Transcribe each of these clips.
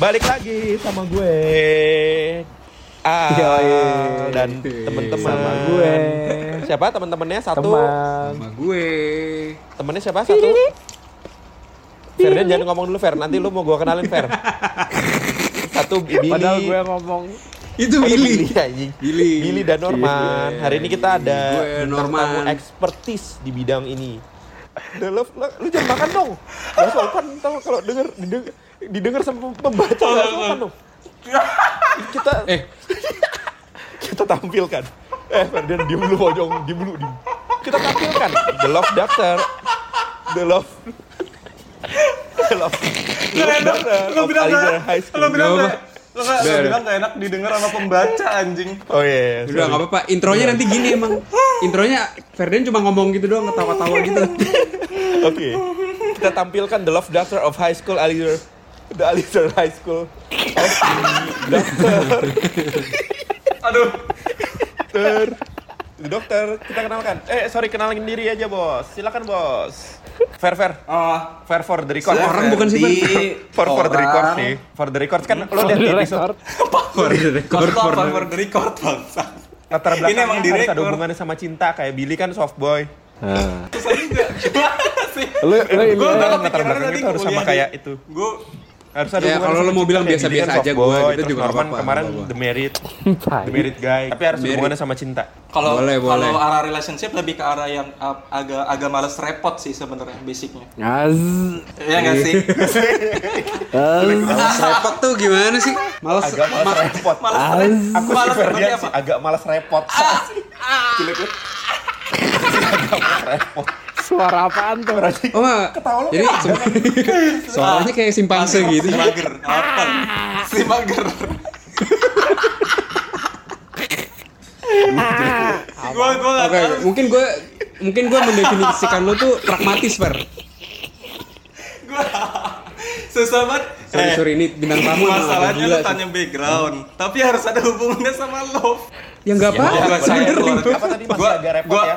Balik lagi sama gue. Ah, Yoi. dan teman-teman Sama gue. Siapa teman-temannya satu? Teman. Sama gue. Temennya siapa satu? Ferdian jangan ngomong dulu Fer, nanti lu mau gue kenalin Fer. Satu Billy. Padahal gue ngomong Itu Billy. Billy anjing. Billy. Billy dan Norman. Iya. Hari ini kita ada Norman. tamu expertise di bidang ini. The love, lu, lu jangan makan dong. Gak sopan tau kalau denger, didengar, didengar sama pembaca gak sopan dong. Kita Eh, kita tampilkan. Eh, Ferdian diem dulu pojong, diem dulu, diem. Kita tampilkan The Love Doctor, The Love, The Love, The Love Doctor Lo bilang lo bilang lo gak, bilang gak enak didengar sama pembaca anjing. Oh iya, iya, udah nggak apa-apa. Intronya nanti gini emang. Intronya Ferdian cuma ngomong gitu doang, ketawa-tawa gitu. Oke. Kita tampilkan The Love Doctor of High School Alizer. The Alizer High School. Dokter. Aduh, Dokter. Dokter, kita kenalkan. Eh, sorry kenalin diri aja, Bos. Silakan, Bos. Fair, fair. oh, Fair for the record. Orang bukan sih. For for the record sih. For the record kan lo lihat di episode record. For the record, for the- for the record bangsa? latar belakangnya Ini emang harus ada hubungannya sama cinta kayak Billy kan soft boy. Susah juga. Lu, lu ini Gue ya. udah latar kepikiran belakangnya tadi itu harus sama kayak itu. Gue Harus ada Ya, kalau lo mau bilang biasa-biasa kan aja, gua gitu juga Norman apa-apa, kemarin nggak apa-apa. the merit, the merit guy. Tapi harus Merit. hubungannya sama cinta. kalau Boleh, kalau boleh. arah relationship lebih ke arah yang agak agak males repot sih sebenarnya basicnya. Az. Iya nggak sih? Males repot tuh gimana sih? Males, Agak malas ma- repot. Males. Aku sih Males seperti sih apa? agak malas repot. Jelek banget. Agak malas repot. Suara apaan tuh? Oh, enggak. Jadi sem- suaranya kayak simpangse gitu. Si mager. Apa? Si mager. Gua gua nggak Oke, mungkin gue mungkin gue mendefinisikan lo tuh pragmatis, Fer. Gua susah banget. Sorry, Eh, sorry ini bintang tamu Masalahnya lu tanya background, tapi harus ada hubungannya sama love. Ya enggak apa-apa, gua masih Gua- repot gua- ya?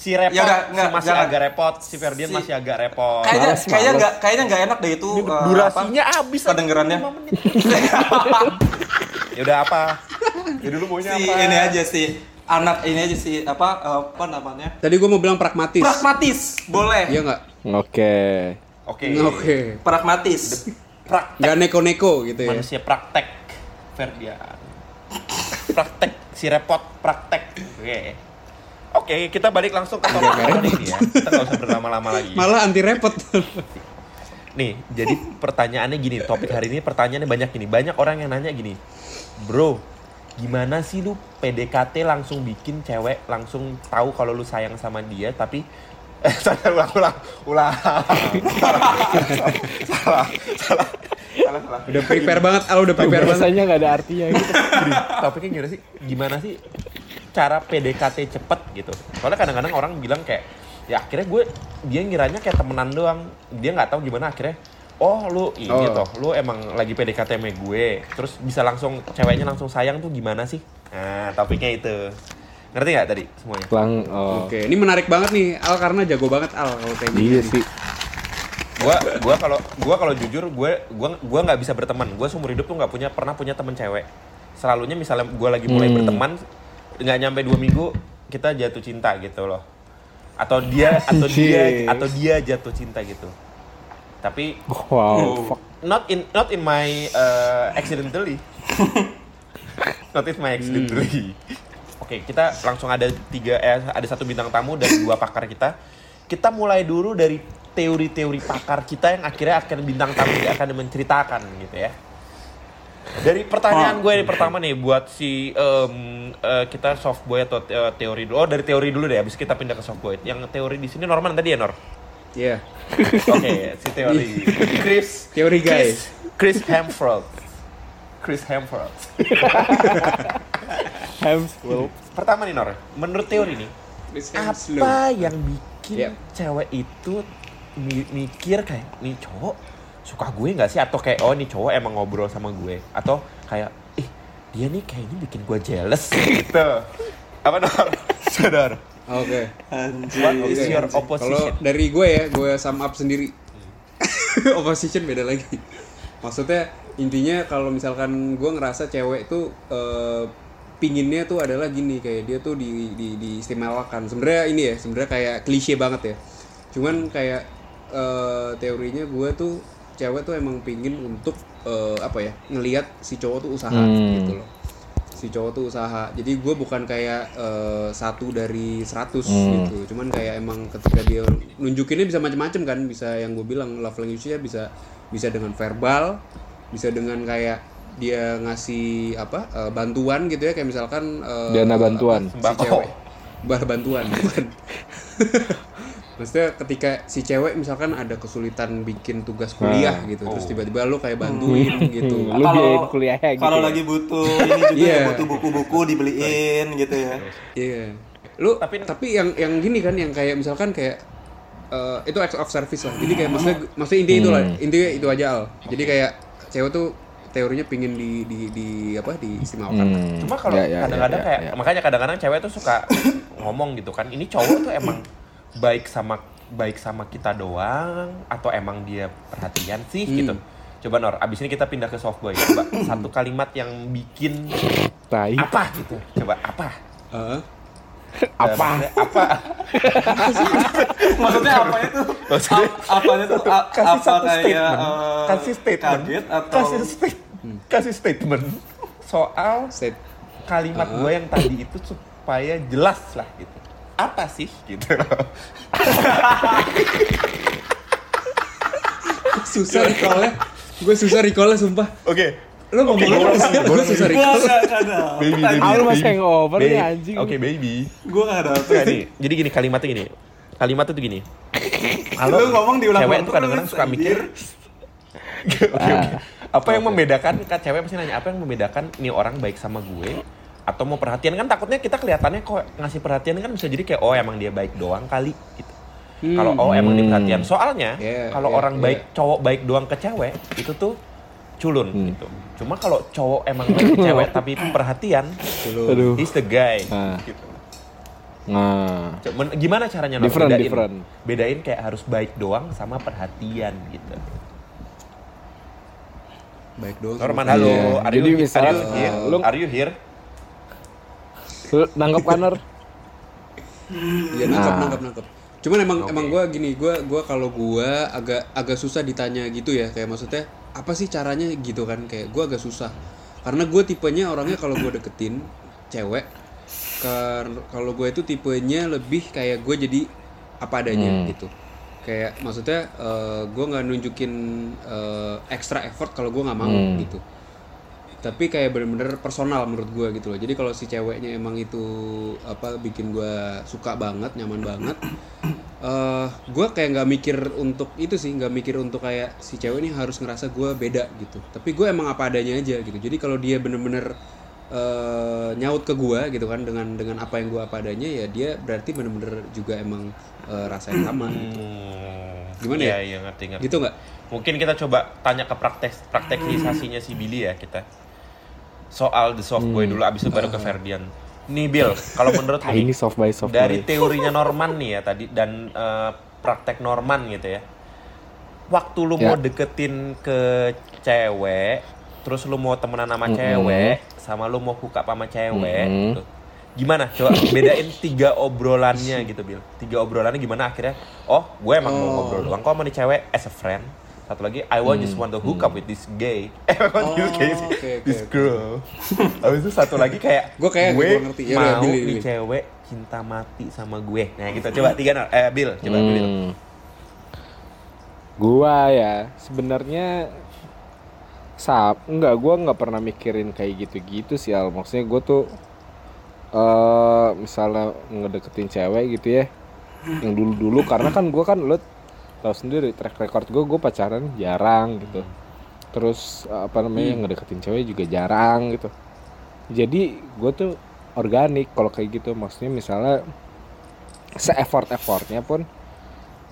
Si repot, Ya udah, si nggak, masih jangan. agak repot, si Ferdian Si- masih agak repot. Kayaknya Males, kayaknya nggak kayaknya nggak enak deh itu eh, Durasinya apa, habis. kedengerannya. Ya udah apa? Ya dulu maunya si apa? ini aja sih anak ini aja sih apa apa namanya? Tadi gue mau bilang pragmatis. Pragmatis, boleh. Iya enggak? Oke. Oke. Oke. Pragmatis. Praktek Enggak neko-neko gitu ya. manusia praktek Ferdian. Praktek si repot praktek. Oke. Oke, kita balik langsung ke topik hari ini ya. Kita nggak usah berlama-lama lagi. Malah anti repot. Nih, jadi pertanyaannya gini, topik hari ini pertanyaannya banyak gini. Banyak orang yang nanya gini, bro, gimana sih lu PDKT langsung bikin cewek langsung tahu kalau lu sayang sama dia, tapi eh salah ulang ulang ulang salah salah salah salah salah Udah prepare banget, Al udah prepare banget. Biasanya nggak ada artinya gitu. Gini, topiknya gimana sih gimana sih cara PDKT cepet gitu soalnya kadang-kadang orang bilang kayak ya akhirnya gue dia ngiranya kayak temenan doang dia nggak tahu gimana akhirnya oh lu ini Oh. toh lu emang lagi PDKT sama gue terus bisa langsung ceweknya langsung sayang tuh gimana sih nah topiknya itu ngerti nggak tadi semuanya Lang. Oh. Oke, ini menarik banget nih Al karena jago banget Al kalau kayak gini. Iya sih. gua gua kalau gua kalau jujur gue gua gua nggak bisa berteman gue seumur hidup tuh nggak punya pernah punya teman cewek selalunya misalnya gue lagi mulai Hmm. berteman nggak nyampe dua minggu kita jatuh cinta gitu loh. Atau dia atau dia atau dia jatuh cinta gitu. Tapi Wow. Fuck. not in not in my uh, accidentally. Not in my accidentally. Oke kita langsung ada tiga eh, ada satu bintang tamu dan dua pakar kita. Kita mulai dulu dari teori-teori pakar kita yang akhirnya akan bintang tamu akan menceritakan gitu ya dari pertanyaan gue nih pertama nih buat si em, eh, kita soft boy atau te- eh, teori dulu oh dari teori dulu deh habis kita pindah ke soft boy yang teori di sini Norman tadi ya Nor Iya. Oke, si teori. Chris. Teori guys. Chris, Chris Hemsworth. Chris Hemsworth. Hemsworth. Pertama nih Nor, menurut teori nih, apa yang bikin Yep. cewek itu mi- mikir kayak nih cowok suka gue nggak sih atau kayak oh nih cowok emang ngobrol sama gue atau kayak ih dia nih kayaknya bikin gue jealous gitu. Apa Nor? Sadar. Oke. What is Oke. your Kalau opposition? dari gue ya, gue sum up sendiri. opposition beda lagi. Maksudnya intinya kalau misalkan gue ngerasa cewek tuh eh, pinginnya tuh adalah gini kayak dia tuh di, di diistimewakan. Sebenarnya ini ya, sebenarnya kayak klise banget ya. Cuman kayak eh, teorinya gue tuh cewek tuh emang pingin untuk eh, apa ya ngelihat si cowok tuh usaha Hmm. gitu loh. Si cowok tuh usaha. Jadi gue bukan kayak eh, satu dari 100 Hmm. gitu. Cuman kayak emang ketika dia nunjukinnya bisa macam-macam kan. Bisa yang gue bilang love language-nya bisa bisa dengan verbal bisa dengan kayak dia ngasih apa eh, bantuan gitu ya. Kayak misalkan eh, Dana bantuan. apa, si cewek. Bah bantuan bukan maksudnya ketika si cewek misalkan ada kesulitan bikin tugas kuliah Nah. gitu terus tiba-tiba lu kayak bantuin gitu Lu biayain kuliahnya gitu. Kalau ya? lagi butuh ini juga Iya. ya, butuh buku-buku dibeliin gitu ya. Iya. Lu Tapi- tapi yang yang gini kan yang kayak misalkan kayak eh, itu acts of service lah. Jadi kayak maksudnya maksudnya intinya itu lah. Intinya itu aja Al. Jadi kayak cewek tuh teorinya pingin di di di apa diistimewakan. Hmm. Cuma kalau Ya, ya, kadang-kadang ya, kayak ya. makanya kadang-kadang cewek tuh suka ngomong gitu kan, ini cowok tuh emang baik sama baik sama kita doang atau emang dia perhatian sih Hmm. gitu. Coba Nor, abis ini kita pindah ke soft boy. Coba satu kalimat yang bikin Tai. apa gitu. Coba apa? Heeh. Eh, maksudnya apa? Maksudnya apa itu? Maksudnya A- apanya tuh a- kasih apa satu kayak statement, eh, kasih statement, kaget atau kasih state- kasih statement soal Set. kalimat gue yang tadi itu supaya jelas lah gitu. Apa sih gitu? Susah recall-nya. Gue susah recall-nya sumpah. Oke. Lu ngomong Oke, apa gua- sih? gua- Gue susah Gua recall. Baby, Ah, lu masih baby. hangover nih, Baby. anjing. Oke, baby. Gua nggak ada. Enggak nih. Jadi gini kalimatnya gini. Kalimatnya tuh gini. Lu ngomong diulang cewek tuh kadang-kadang suka mikir. Oke, oke. Ah. Apa yang membedakan kan cewek pasti nanya apa yang membedakan nih orang baik sama gue atau mau perhatian kan takutnya kita kelihatannya kok ngasih perhatian kan bisa jadi kayak oh emang dia baik doang kali gitu. Kalau oh emang dia Hmm. perhatian. Soalnya Yeah, kalau yeah, orang yeah. baik cowok baik doang ke cewek itu tuh culun Hmm. gitu. Cuma kalau cowok emang baik ke cewek tapi perhatian. Aduh. he's the guy. Ah. Gitu. Nah. Cuman gimana caranya? Different, bedain, different. bedain kayak harus baik doang sama perhatian gitu. Baik dong. Norman halo, Iya. are Jadi you, misalnya, are you here? lu- Are you here? Nangkep kan, Nor? Iya nangkep Nah. nangkep nangkep. Cuman emang Oke. emang gue gini, gue gua kalau gue agak agak susah ditanya gitu ya, kayak maksudnya apa sih caranya gitu kan, kayak gue agak susah. Karena gue tipenya orangnya kalau gue deketin cewek, kalau gue itu tipenya lebih kayak gue jadi apa adanya Hmm. gitu. Kayak maksudnya gue nggak nunjukin eh, extra effort kalau gue nggak mau Hmm. gitu tapi kayak bener-bener personal menurut gue gitu loh jadi kalau si ceweknya emang itu apa bikin gue suka banget nyaman banget eh gue kayak nggak mikir untuk itu sih nggak mikir untuk kayak si cewek ini harus ngerasa gue beda gitu tapi gue emang apa adanya aja gitu jadi kalau dia bener-bener eh, nyaut ke gue gitu kan dengan dengan apa yang gue apa adanya ya dia berarti bener-bener juga emang eh, rasa yang sama gitu. Hmm, Gimana iya, ya? Iya, ngerti, ngerti. gitu nggak Mungkin kita coba tanya ke praktek praktekisasinya si Billy ya kita. Soal the soft boy dulu, abis itu baru ke Ferdian. Nih Bill, kalau menurut lu ini soft by soft dari by. teorinya Norman nih ya tadi dan eh, praktek Norman gitu ya. Waktu lu Ya. mau deketin ke cewek, terus lu mau temenan sama Mm-mm. cewek, sama lu mau up sama cewek Mm-mm. gitu. Gimana? Coba bedain tiga obrolannya gitu, Bill. Tiga obrolannya gimana akhirnya? Oh, gue emang mau Oh. ngobrol doang kok sama nih cewek as a friend. Satu lagi, I want just want to hook up with this gay. Eh, I want this gay. Oh, oke, oke, this girl. Habis itu satu lagi kayak Gua kayak gue gua ngerti. Ya mau Bill, nih Bill. cewek cinta mati sama gue. Nah, kita coba tiga Nor. eh Bill, coba Bill. Hmm. Gua ya sebenarnya sap enggak gua nggak pernah mikirin kayak gitu-gitu sih Al. Maksudnya gua tuh eh misalnya ngedeketin cewek gitu ya. Yang dulu-dulu karena kan gua kan lo tahu sendiri track record gua gua pacaran jarang gitu. Terus eh, apa namanya ngedeketin cewek juga jarang gitu. Jadi gua tuh organik kalau kayak gitu maksudnya misalnya se effort effortnya pun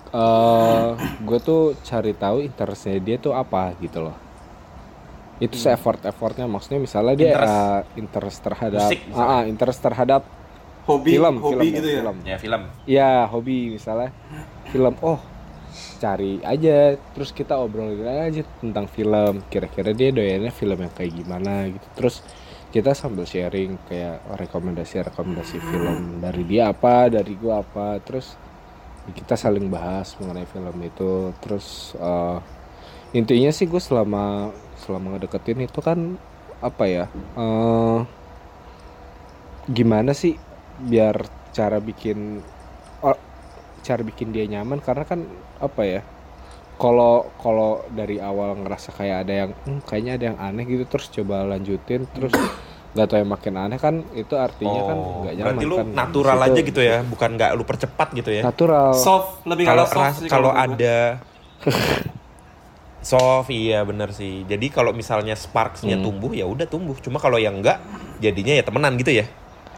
eh gue tuh cari tahu interestnya dia tuh apa gitu loh itu se effort effortnya maksudnya misalnya dia Interest. eh, interest terhadap Musik misalnya. ah, ah, interest terhadap hobi film, hobi film, gitu ya. film. Ya film. Ya hobi misalnya film. Oh cari aja terus kita obrolin aja tentang film kira-kira dia doyannya film yang kayak gimana gitu. Terus kita sambil sharing kayak rekomendasi-rekomendasi film dari dia apa dari gua apa. Terus kita saling bahas mengenai film itu. Terus eh, intinya sih gue selama selama ngedeketin itu kan apa ya eh gimana sih biar cara bikin cara bikin dia nyaman? Karena kan apa ya kalau kalau dari awal ngerasa kayak ada yang "Hmm, kayaknya ada yang aneh gitu terus coba lanjutin terus nggak tahu yang makin aneh kan itu artinya kan Oh, nggak nyaman berarti lu kan natural situ aja gitu ya, bukan nggak lu percepat gitu ya. natural Soft, lebih Kalau kalau soft kalau ada soft iya bener sih. Jadi kalau misalnya sparksnya Hmm. tumbuh ya udah tumbuh. Cuma kalau yang enggak jadinya ya temenan gitu ya.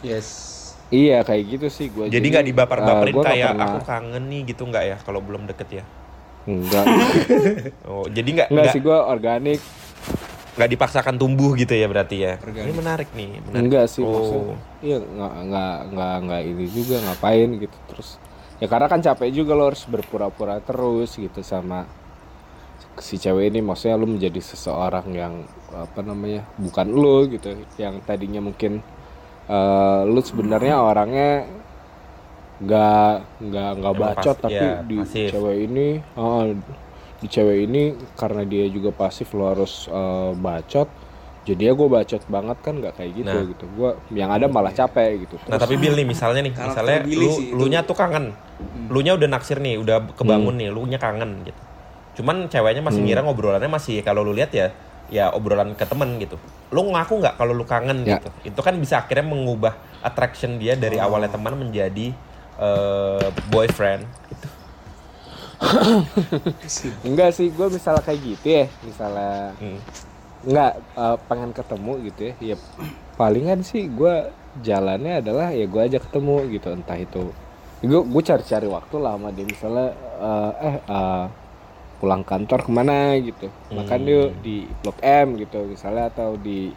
Yes. Iya kayak gitu sih gue Jadi nggak dibaper-baperin nggak kayak pernah. aku kangen nih gitu nggak ya kalau belum deket ya. enggak Oh jadi nggak enggak nggak sih gue organik nggak dipaksakan tumbuh gitu ya berarti ya. Organik. Ini menarik nih. Menarik. enggak sih Oh. maksudnya iya nggak nggak nggak nggak ini juga ngapain gitu terus ya karena kan capek juga lo harus berpura-pura terus gitu sama si cewek ini maksudnya lu menjadi seseorang yang apa namanya bukan lo gitu yang tadinya mungkin eh, lu sebenarnya orangnya nggak nggak nggak bacot pas- tapi ya, di pasif. cewek ini oh, di cewek ini karena dia juga pasif lo harus eh, bacot. Jadi ya gue bacot banget kan nggak kayak gitu Nah. gitu. Gue yang ada malah capek gitu. Nah Terus- tapi Bill nih misalnya nih, misalnya lu lu nya tuh kangen, lu nya udah naksir nih, udah kebangun nih, lu nya kangen gitu. Cuman ceweknya masih ngira ngobrolannya masih kalau lu lihat ya, ya obrolan ke temen gitu. Lu ngaku nggak kalau lu kangen Ya. gitu? Itu kan bisa akhirnya mengubah attraction dia dari awalnya teman menjadi eh, boyfriend. Gitu. enggak sih gue misalnya kayak gitu ya misalnya Hmm. nggak eh, pengen ketemu gitu ya ya palingan sih gue jalannya adalah ya gue ajak ketemu gitu entah itu gue gue cari-cari waktu lah sama dia misalnya eh, eh eh, pulang kantor ke mana gitu makan Hmm. yuk di blok M gitu misalnya atau di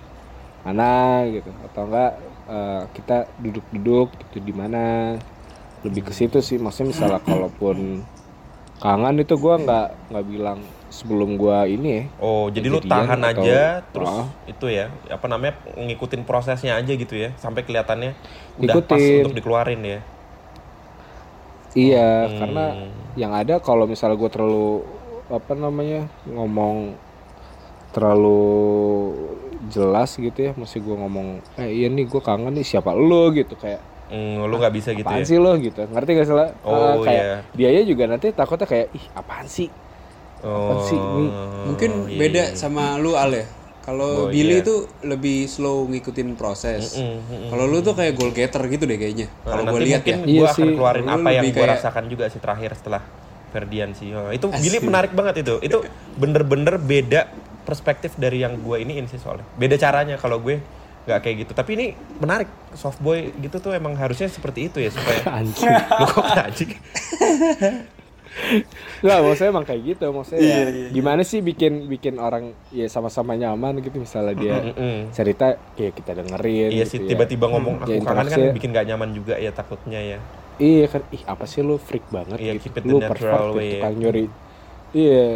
mana gitu atau enggak eh, kita duduk-duduk gitu di mana lebih ke situ sih maksudnya misalnya kalaupun kangen itu gua nggak nggak bilang sebelum gua ini ya Oh, jadi lu tahan atau- aja terus Ah. itu ya, apa namanya ngikutin prosesnya aja gitu ya, sampai kelihatannya udah pas Ikutin. untuk dikeluarin ya. Iya, Hmm. karena yang ada kalau misalnya gue terlalu apa namanya ngomong terlalu jelas gitu ya, mesti gue ngomong, eh iya nih gue kangen nih siapa lo gitu kayak Hmm, lu nggak bisa gitu apaan ya. sih lo gitu, ngerti gak salah? Oh, kayak dianya juga nanti takutnya kayak ih apaan sih? Oh, sih ini? Mungkin iya, beda iya. sama lu Al ya. Kalau Oh, Billy iya. tuh lebih slow ngikutin proses. Mm, mm, mm. Kalau lu tuh kayak goal getter gitu deh kayaknya. Nah, Kalau gue nanti lihat mungkin ya. Iya gue akan sih. keluarin Lu apa yang gue kayak- rasakan juga sih terakhir setelah Ferdian sih. Oh, itu Billy menarik banget itu. Itu bener-bener beda perspektif dari yang gue iniin sih soalnya. Beda caranya kalau gue nggak kayak gitu. Tapi ini menarik. Soft boy gitu tuh emang harusnya seperti itu ya supaya Anjing. lu kok anjing. Nggak, maksudnya emang kayak gitu, maksudnya Iya, ya, iya, iya. gimana sih bikin bikin orang ya sama-sama nyaman gitu misalnya dia Mm-mm. cerita kayak kita dengerin Iya gitu sih ya. tiba-tiba ngomong Ya, aku kangen kan bikin gak nyaman juga ya takutnya ya. Iya kan, ih apa sih lu freak banget Iya, gitu. Lu natural pervert way, ya, ya. tukang nyuri. Iya,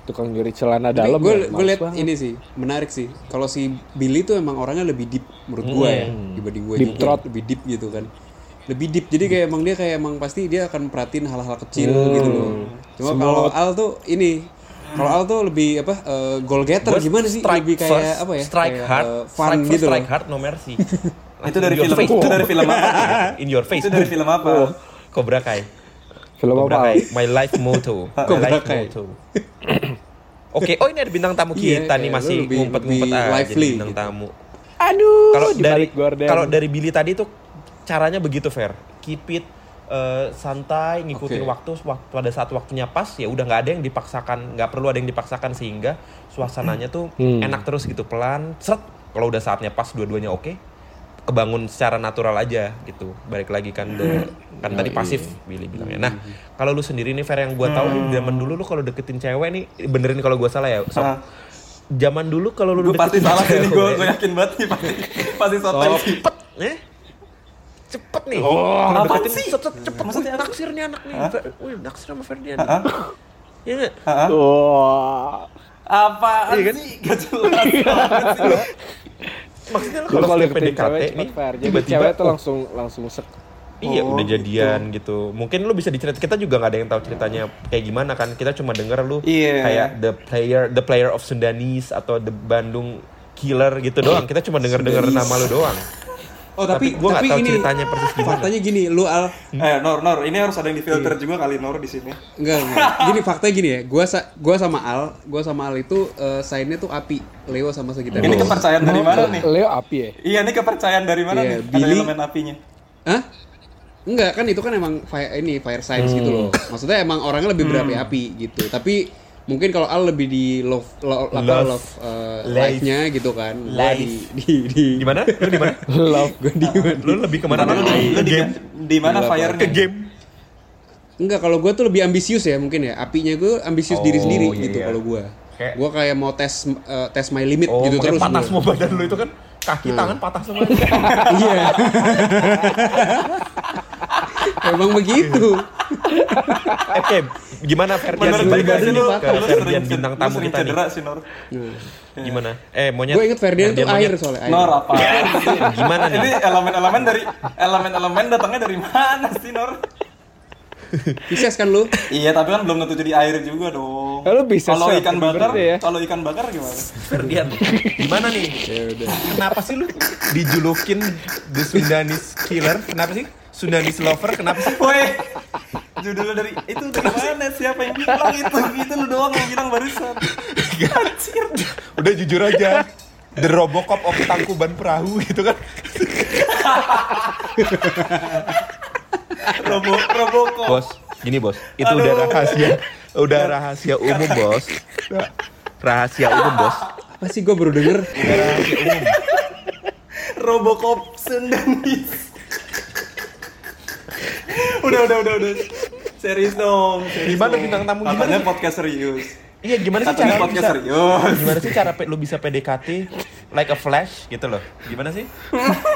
tukang nyuri celana Tapi dalam. gue ya, gue liat banget. ini sih menarik sih. Kalau si Billy tuh emang orangnya lebih deep menurut gue ya dibanding gue Deep juga throat. lebih deep gitu kan. Lebih deep. Jadi kayak emang dia kayak emang pasti dia akan perhatiin hal-hal kecil Hmm. gitu loh. Cuma kalau Al tuh ini kalau Al tuh lebih apa eh, goal getter gimana sih? strike lebih kayak first, apa ya? Strike kayak, hard, eh, fun strike first, gitu strike hard, no mercy. Itu dari film face. itu dari film apa? In your face. Itu dari film apa? Cobra Kai. Film Cobra apa? Kai. My life motto. My Cobra life Kai. motto. Oke, oh ini ada bintang tamu Iya, kita nih kayak masih ngumpet-ngumpet aja lively bintang gitu. tamu. Aduh, Kalau dari kalau dari Billy tadi tuh caranya begitu fair. Keep it eh, santai, ngikutin Oke. waktu waktu pada saat waktunya pas ya udah nggak ada yang dipaksakan, nggak perlu ada yang dipaksakan sehingga suasananya tuh Hmm. enak terus gitu pelan. Seret kalau udah saatnya pas dua-duanya oke, kebangun secara natural aja gitu. Balik lagi kan the, kan tadi pasif Billy bilangnya. Nah, kalau lu sendiri nih Fer yang gua tahu nih zaman dulu lu kalau deketin cewek nih benerin kalau gua salah ya. Sob. Ah. Zaman dulu kalau lu Gue pasti deketin salah ini gue gue yakin banget nih pasti pasti sotoy sih. Pet, eh? cepet nih. Oh, deketin sih? set, cepet. Maksudnya Wih, apa? naksir nih anak nih. Wih, naksir sama Ferdian. Iya nggak? Wah. Apaan Iya kan? sih? Gak jelas. Maksudnya lu Kalau PDKT cewek nih, tiba-tiba tuh oh, langsung langsung sek. Iya Oh, udah gitu. jadian gitu. Mungkin lu bisa diceritain kita juga nggak ada yang tahu ceritanya kayak gimana kan. Kita cuma denger lu Iya. kayak the player the player of Sundanese atau the Bandung killer gitu doang. Kita cuma denger-denger nama lu doang. Oh tapi Tapi gua nggak tahu ini ceritanya persis gimana. faktanya gini, lu al Eh, Nor, Nor, ini harus ada yang difilter juga kali Nor di sini. enggak, enggak. Gini faktanya gini ya, gua sa gua sama Al, gua sama Al itu eh, sign-nya tuh api, Leo sama Sagittarius. Ini kepercayaan dari mana nih? Leo api ya? Iya, ini kepercayaan dari mana Iya, nih? Ada Billy- elemen apinya. Hah? Enggak kan itu kan emang fire, ini fire signs gitu loh. Maksudnya emang orangnya lebih berapi-api gitu. Tapi mungkin kalau Al lebih di love love, apa, Love. love uh, Life. life-nya gitu kan. Gua di Life. di di Di mana? Lu di mana? Love. Gua di Lu lebih ke mana? Lu Lu di, lu ke di, game? di mana fire-nya? Ke game? Enggak, kalau gue tuh lebih ambisius ya mungkin ya. Apinya gue ambisius diri Oh, sendiri iya, gitu iya. kalau gue. Kayak- Gue kayak mau tes eh, tes my limit Oh, gitu terus. patah semua badan lu itu kan kaki tangan patah semua. Iya. Emang begitu. Oke, gimana Ferdian Menurut Balik lagi lu, ke Ferdian sering, bintang tamu kita nih. cedera sih, Nor. Gimana? Eh, monyet. Gue inget Ferdian tuh air soalnya air. Nor apa? Gimana nih? Ini elemen-elemen dari elemen-elemen datangnya dari mana sih, Nor? Pisces kan lu? Iya, tapi kan belum tentu jadi air juga dong. Kalau bisa Kalau ikan bakar, ya. kalau ikan bakar gimana? Ferdian, gimana nih? Kenapa sih lu dijulukin The Sundanese Killer? Kenapa sih? Sundanese Lover, kenapa sih? Woi, judulnya dari itu dari mana? Siapa yang bilang itu? Itu lu doang yang bilang barusan. Anjir. Udah jujur aja. The Robocop of Tangkuban Perahu gitu kan. Robo Robocop. Bos, gini bos, itu Aduh. udah rahasia, udah rahasia umum bos. Rahasia umum bos. Apa sih gue baru denger? Udah rahasia umum. Robocop Sundanese. udah, udah, udah, udah. Serius dong. Serius Gimana dong. bintang tamu, gimana? podcast serius. Iya gimana sih cara podcast bisa, serius. gimana sih cara lu bisa PDKT like a flash gitu loh? Gimana sih?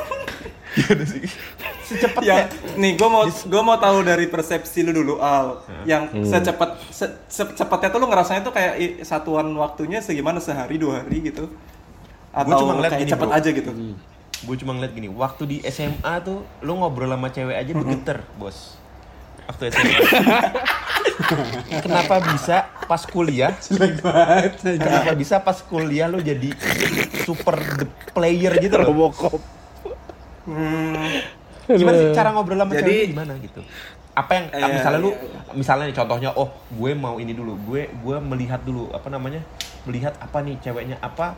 gimana sih? Secepat yang kayak nih gue mau gue mau tahu dari persepsi lu dulu Al yang secepat se, secepatnya tuh lu ngerasanya tuh kayak satuan waktunya segimana sehari dua hari gitu atau cuma ngeliat kayak gini, cepet bro. aja gitu gue cuma ngeliat gini waktu di SMA tuh lu ngobrol sama cewek aja bergeter bos. Waktu SMA kenapa bisa pas kuliah? Kenapa bisa pas kuliah lu jadi super the player gitu loh? Robocop. hmm, gimana sih cara ngobrol sama Jadi- cewek gimana gitu? Apa yang Iya, misalnya lu iya, misalnya nih contohnya oh gue mau ini dulu. Gue gue melihat dulu apa namanya? Melihat apa nih ceweknya apa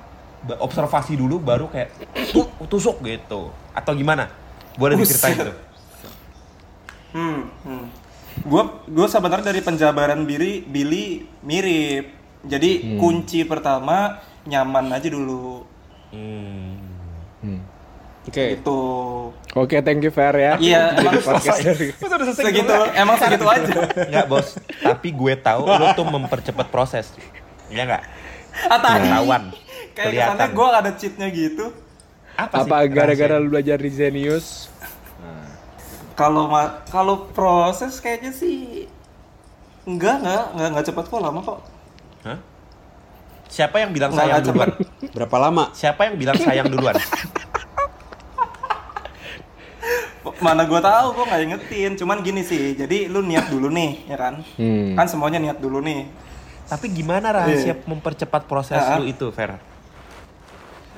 observasi dulu baru kayak tuh tusuk gitu. Atau gimana? Boleh diceritain tuh. Hmm, hmm. gue gue sebenarnya dari penjabaran Billy Billy mirip. Jadi kunci pertama nyaman aja dulu. Hmm. Oke. gitu. Oke, thank you Fer ya. iya emang segitu emang segitu aja. Enggak bos, tapi gue tahu lu tuh mempercepat proses. Iya enggak? Atau Ketahuan, kayak kelihatan. kesannya gue ada cheatnya gitu Apa, Apa sih gara-gara lu belajar di Zenius? Kalau ma- kalau proses kayaknya sih enggak enggak enggak enggak cepat kok lama kok. Hah? Siapa yang bilang Nggak, sayang nggak duluan? Berapa lama? Siapa yang bilang sayang duluan? Mana gua tahu gua nggak ingetin. Cuman gini sih. Jadi lu niat dulu nih, ya kan? Hmm. Kan semuanya niat dulu nih. Tapi gimana rahasia Iya. mempercepat proses lu itu, Fer?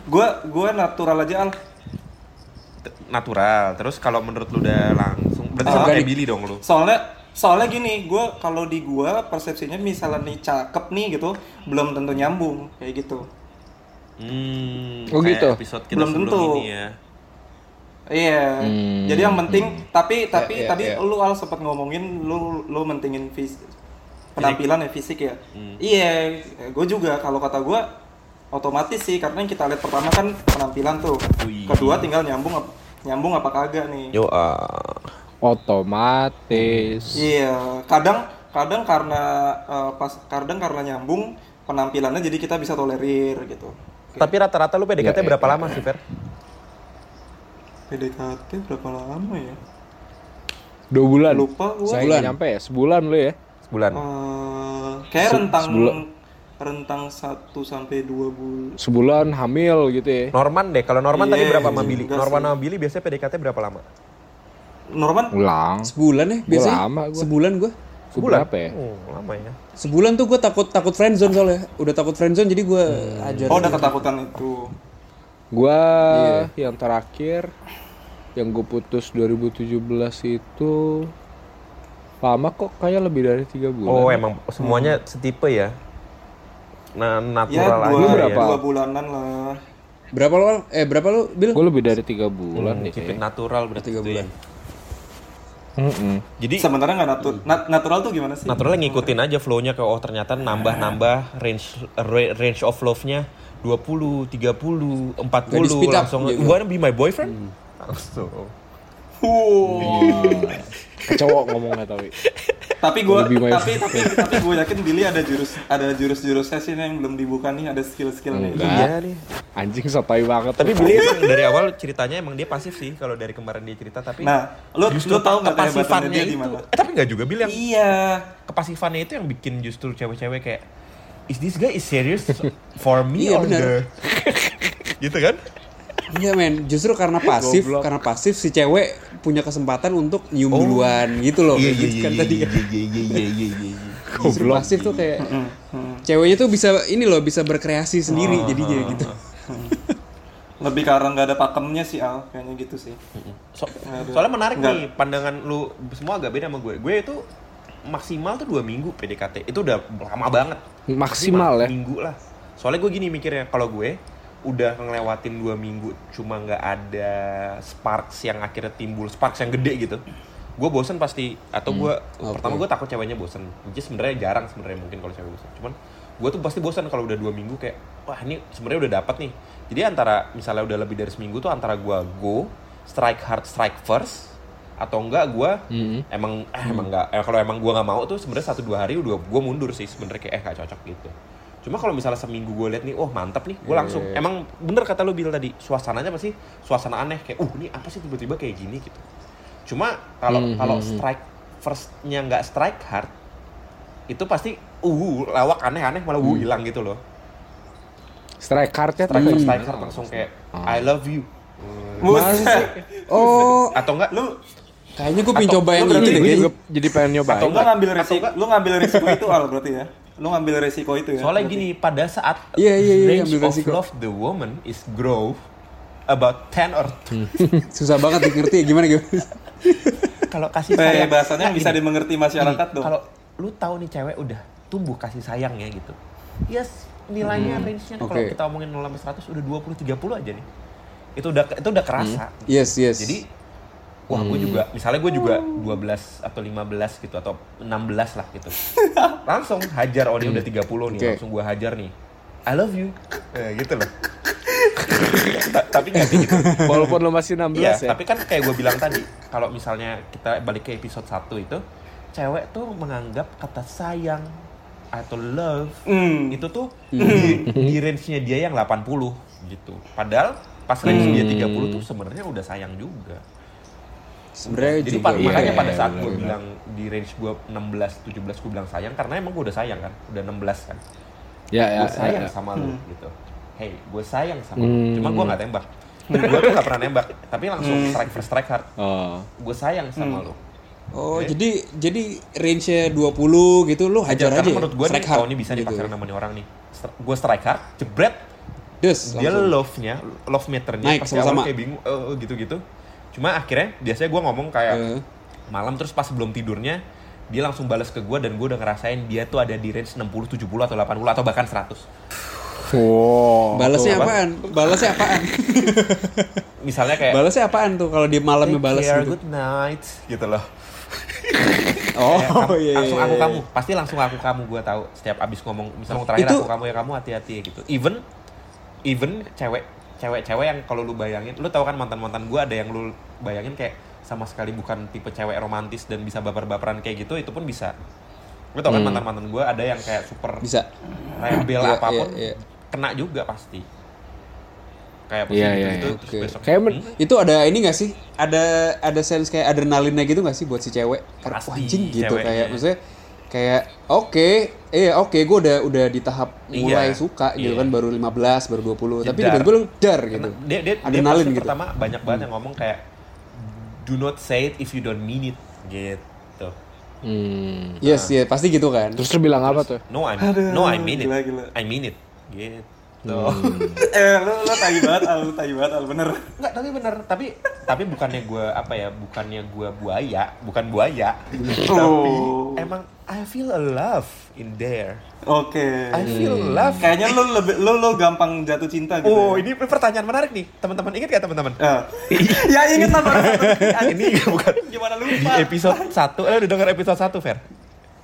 Gua gua natural aja al. Natural. Terus kalau menurut lu udah langsung, berarti Ah. sama kayak. Billy dong lu. Soalnya soalnya gini, gua kalau di gua persepsinya misalnya nih cakep nih gitu, belum tentu nyambung kayak gitu. Hmm, Oh, kayak gitu? episode kita Belum tentu. ini ya. Iya. Hmm. Jadi yang penting tapi tapi Ya, ya, tadi ya. lu al sempat ngomongin lu lu mentingin fis penampilan ya fisik ya. Hmm. Iya, gue juga kalau kata gue otomatis sih karena yang kita lihat pertama kan penampilan tuh. Wih. Kedua tinggal nyambung nyambung apa kagak nih. Yo, ah. Otomatis. Iya, kadang kadang karena eh, pas kadang karena nyambung penampilannya jadi kita bisa tolerir gitu. Tapi rata-rata lu PDKT Ya, ya, berapa ya, lama sih, Fer? PDKT berapa lama ya? Dua bulan. Lupa gua. Saya Sebulan. nyampe ya, sebulan lu ya. Sebulan. Eh, kayak Se- rentang sebulan. Rentang 1 sampai 2 bulan. Sebulan hamil gitu ya. Norman deh. Kalau Norman tadi Iya, berapa sama iya Billy? Norman sama Billy biasanya PDKT berapa lama? Norman Ulang. Sebulan ya biasanya. lama gua. Sebulan gue. Sebulan apa ya? Oh, lama ya. Sebulan tuh gue takut takut friendzone soalnya. Udah takut friendzone jadi gue ajar. Oh, udah ketakutan itu. Gua Iya. yang terakhir yang gue putus 2017 itu lama kok kayak lebih dari tiga bulan. Oh, emang semuanya setipe ya? Nah, Ya, natural aja dua, ya. berapa? dua bulanan lah. Berapa lo? Eh berapa lo Bil? Gue lebih dari tiga bulan it kayaknya. natural berarti Tiga itu bulan. ya. Mm-mm. Jadi Sebenarnya nggak natu- nat- natural tuh gimana sih? naturalnya ngikutin aja flow-nya ke oh ternyata nambah-nambah range ra- range of love-nya 20, 30, 40 Nggak di speed up langsung gitu. you wanna be my boyfriend? Langsung. Cowok ngomongnya tapi. Tapi gue tapi tapi tapi gue yakin Billy ada jurus ada jurus-jurusnya sih yang belum dibuka nih ada skill-skillnya. Enggak. Iya nih. Anjing sotoy banget. Tapi. Billy emang dari awal ceritanya emang dia pasif sih kalau dari kemarin dia cerita tapi Nah, lu justru lu tahu nggak kepasifannya dia di itu. mana? Eh, tapi nggak juga Bill yang Iya. kepasifannya itu yang bikin justru cewek-cewek kayak is this guy is serious for me Iya, or the gitu kan? Iya men, justru karena pasif, Goblok. karena pasif si cewek punya kesempatan untuk nyium duluan gitu loh. Iya kayak gitu kan tadi kan. iya iya iya iya iya iya. Justru pasif tuh kayak ceweknya tuh bisa ini loh bisa berkreasi sendiri jadinya gitu. Lebih arah nggak ada pakemnya sih Al, kayaknya gitu sih. So- soalnya menarik Nggak. nih pandangan lu semua agak beda sama gue. Gue itu maksimal tuh dua minggu PDKT. Itu udah lama banget. Maksimal ya? Minggu lah. Soalnya gue gini mikirnya kalau gue udah ngelewatin dua minggu cuma nggak ada sparks yang akhirnya timbul sparks yang gede gitu. Gue bosen pasti atau gue Oke. pertama gue takut ceweknya bosen is sebenarnya jarang sebenarnya mungkin kalau cewek bosen. Cuman gue tuh pasti bosen kalau udah dua minggu kayak wah ini sebenarnya udah dapat nih. Jadi antara misalnya udah lebih dari seminggu tuh antara gue go strike hard strike first atau enggak gue emang eh emang enggak eh, kalau emang gue nggak mau tuh sebenarnya satu dua hari udah gue mundur sih sebenarnya kayak eh gak cocok gitu cuma kalau misalnya seminggu gue liat nih oh mantap nih gue langsung emang bener kata lu bilang tadi suasananya pasti suasana aneh kayak uh ini apa sih tiba-tiba kayak gini gitu cuma kalau Hmm, kalau hmm, hmm. strike firstnya nggak strike hard itu pasti uh lawak aneh-aneh malah uh hilang gitu loh Strike cardnya strike first strike hard langsung kayak I love you Buset. Oh, atau enggak lu kayaknya gue pengen Atau- coba yang lu berarti ini deh. gue kayaknya. juga jadi pengen nyobain. Atau Lu ngambil enggak? lu ngambil resiko itu Al berarti ya. Lu ngambil resiko itu ya. Soalnya gini, pada saat Iya, iya, iya, range ambil of resiko. love the woman is grow about 10 or Susah banget dikerti gimana gimana. kalau kasih Eh, sayang bahasanya Nah, bisa gini, dimengerti masyarakat gini, dong. Kalau lu tahu nih cewek udah tumbuh kasih sayangnya gitu. Yes, nilainya range-nya kalau Oke. kita omongin 0 sampai 100 udah 20 30 aja nih. Itu udah itu udah kerasa. Yes, yes. Jadi wah gue juga misalnya gue juga 12 atau 15 gitu atau 16 lah gitu. langsung hajar oh ini udah 30 nih, Oke. langsung gue hajar nih. I love you. Eh, gitu loh. Ta- tapi nggak gitu. Walaupun lo masih 16 Iya, ya. tapi kan kayak gue bilang tadi, kalau misalnya kita balik ke episode 1 itu, cewek tuh menganggap kata sayang atau love Hmm. itu tuh di, di range-nya dia yang 80 gitu. Padahal pas range dia 30 tuh sebenarnya udah sayang juga. Sebenarnya Jadi juga iya, makanya iya, pada iya, saat benar, gue benar. bilang di range gue 16 17 gue bilang sayang karena emang gue udah sayang kan, udah 16 kan. Ya, ya, gue sayang ya, ya. sama lu gitu. Hey, gue sayang sama Hmm. lu. Cuma gue nggak tembak. gue tuh nggak pernah nembak, tapi langsung strike first strike hard. Oh. Gue sayang sama lu. Oh, jadi jadi range-nya 20 gitu lu hajar Karena aja. ya? menurut gue nih, Strike hard kalau ini bisa nih gitu. sama nih orang nih. Gue strike hard, jebret, Des, dia langsung. love-nya, love meternya Naik pasti awal sama-sama. kayak bingung, eh, gitu-gitu. Cuma akhirnya biasanya gue ngomong kayak Eh. malam terus pas sebelum tidurnya dia langsung balas ke gue dan gue udah ngerasain dia tuh ada di range 60, 70 atau 80 atau bahkan 100. Wow. Balasnya apa? apaan? Balasnya apaan? Misalnya kayak Balasnya apaan tuh kalau dia malamnya balas gitu? good night gitu loh. Oh, Kayak kamu- iya. langsung iya, aku iya. kamu pasti langsung aku kamu gue tahu setiap abis ngomong misalnya terakhir Itu- aku kamu ya kamu hati-hati ya gitu even even cewek cewek-cewek yang kalau lu bayangin lu tahu kan mantan mantan gue ada yang lu bayangin kayak sama sekali bukan tipe cewek romantis dan bisa baper-baperan kayak gitu itu pun bisa lu tau kan mantan mantan gue ada yang kayak super Bisa. rebel Iya, apa pun iya, iya. kena juga pasti kayak pasti Iya, gitu, iya, gitu iya. terus Oke. besok Kayak hmm, Itu ada ini gak sih? Ada ada sense kayak adrenalinnya gitu gak sih buat si cewek? Karena anjing gitu kayak maksudnya kayak oke, iya oke gue udah udah di tahap mulai Iya, suka gitu iya. kan baru 15, baru 20. Tapi tiba-tiba lu dar gitu. dia dia, dia Adrenalin pasti gitu. pertama banyak banget yang ngomong kayak do not say it if you don't mean it gitu Hmm. Yes, iya pasti gitu kan. Terus lu bilang apa tuh? no I no I mean it gila, gila. I mean it gitu eh lu lu tai banget al lu tai banget al bener Enggak, tapi bener. Tapi tapi bukannya gue apa ya? Bukannya gue buaya, bukan buaya. tapi Oh. emang I feel a love in there. oke I feel love. kayaknya lu lebih lu lu gampang jatuh cinta gitu Oh, ya? ini pertanyaan menarik nih. Teman-teman ingat gak teman-teman? Eh, ya inget lah satu ini bukan gimana di lupa episode 1. Eh udah denger episode 1, Fer?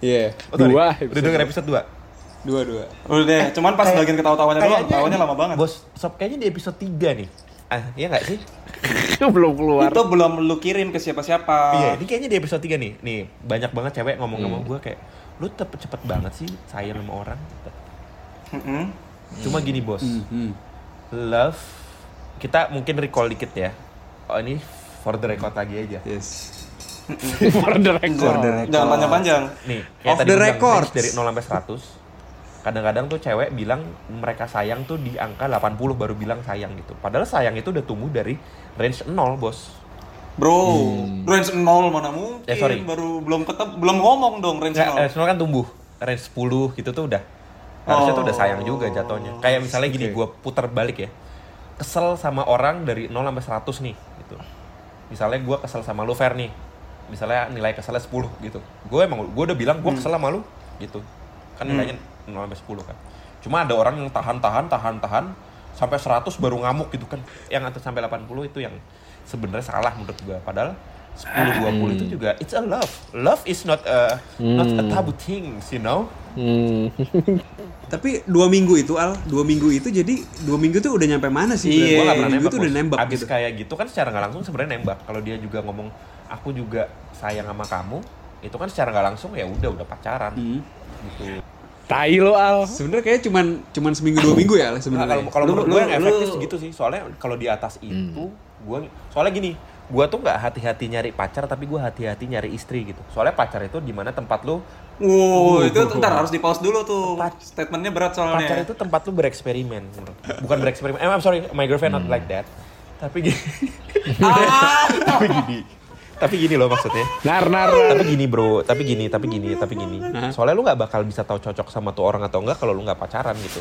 Iya. Oh, sorry. Dua Udah denger episode 2. Dua-dua. udah deh cuman pas bagian ketawa-tawanya doang tawanya lama banget Bos, sob kayaknya di episode 3 nih. Ah, iya gak sih? belum keluar. itu belum lu kirim ke siapa-siapa Iya, ini kayaknya di episode 3 nih. Nih, banyak banget cewek ngomong sama gue kayak, lu cepet cepet banget sih sayang sama orang. Mm-mm. Cuma gini bos, Hmm. love kita mungkin recall dikit ya. Oh ini for the record lagi aja. Yes. For the record. jangan panjang-panjang Nih, kayak Off tadi the record. dari 0 sampai 100. Kadang-kadang tuh cewek bilang mereka sayang tuh di angka 80 baru bilang sayang gitu. Padahal sayang itu udah tumbuh dari range 0, Bos. bro range 0 mana mungkin Eh, sorry. baru belum ketemu belum ngomong dong range Nggak, 0 eh, sebenarnya kan tumbuh. Range 10 gitu tuh udah. Harusnya tuh udah sayang juga jatuhnya. Kayak misalnya gini, gua putar balik ya. Kesel sama orang dari 0 sampai 100 nih gitu. Misalnya gua kesel sama lu Fer nih. Misalnya nilai keselnya 10 gitu. Gue emang gue udah bilang gua kesel sama lu gitu. Kan nilainya 0 sampai 10 kan. Cuma ada orang yang tahan-tahan, tahan-tahan sampai 100 baru ngamuk gitu kan. Yang atas sampai 80 itu yang sebenarnya salah menurut gua. Padahal 10 20 itu juga it's a love. Love is not a not a taboo things, you know. Hmm. Tapi dua minggu itu Al, dua minggu itu jadi dua minggu tuh udah nyampe mana sih? Iya, gak pernah minggu nembak. itu udah nembak Abis gitu. kayak gitu kan secara nggak langsung sebenarnya nembak. Kalau dia juga ngomong aku juga sayang sama kamu, itu kan secara nggak langsung ya udah udah pacaran. Hmm. Gitu. Tai lo Al. Sebenarnya kayaknya cuman cuman seminggu dua minggu ya Al, Nah, sebenarnya. kalau menurut gue yang efektif lu- segitu sih. Soalnya kalau di atas itu gue soalnya gini, gue tuh nggak hati-hati nyari pacar tapi gue hati-hati nyari istri gitu. Soalnya pacar itu di mana tempat lu Wow, itu ntar harus di pause dulu tuh. Tempat- Statementnya berat soalnya. pacar itu tempat lu bereksperimen. Bukan bereksperimen. Eh, I'm sorry, my girlfriend not like that. Tapi gini. tapi gini. Tapi gini loh maksudnya. Nar nar. tapi gini bro, tapi gini, tapi gini, tapi gini. Soalnya lu nggak bakal bisa tahu cocok sama tuh orang atau enggak kalau lu nggak pacaran gitu.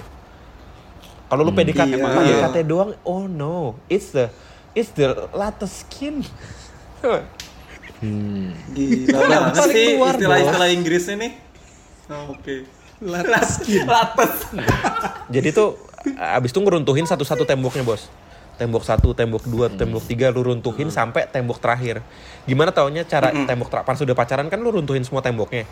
Kalau lu PDKT, Iya. PDKT doang, oh no, it's the it's the latest skin. Gila banget paling sih keluar, istilah-istilah Inggrisnya nih. Oh, Oke. Latas. Latas. Jadi tuh abis itu ngeruntuhin satu-satu temboknya bos. Tembok satu, tembok dua, tembok tiga, lu runtuhin sampai tembok terakhir. Gimana taunya cara tembok terakhir? Pas udah pacaran kan lu runtuhin semua temboknya.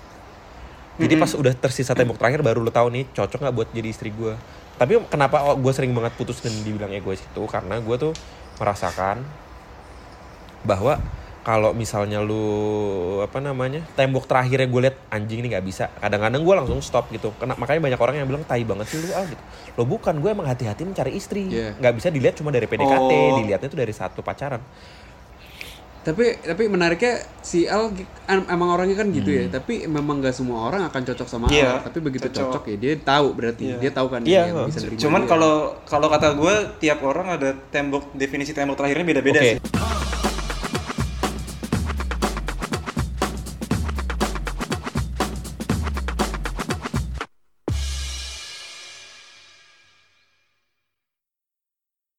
Jadi pas udah tersisa tembok terakhir baru lu tahu nih cocok nggak buat jadi istri gue. Tapi kenapa gue sering banget putus dan dibilang egois itu karena gue tuh merasakan bahwa kalau misalnya lu apa namanya tembok terakhirnya gue liat anjing ini nggak bisa kadang-kadang gue langsung stop gitu Kena, makanya banyak orang yang bilang tai banget sih lu ah gitu lo bukan gue emang hati-hati mencari istri Iya. nggak bisa dilihat cuma dari PDKT Oh. dilihatnya tuh dari satu pacaran Tapi tapi menariknya si Al emang orangnya kan gitu ya. Tapi memang nggak semua orang akan cocok sama Iya, Al. Tapi begitu cocok. cocok. ya dia tahu berarti Iya. dia tahu kan Iya, yang heeh. bisa Cuman dia. kalau kalau kata gue tiap orang ada tembok definisi tembok terakhirnya beda-beda oke sih.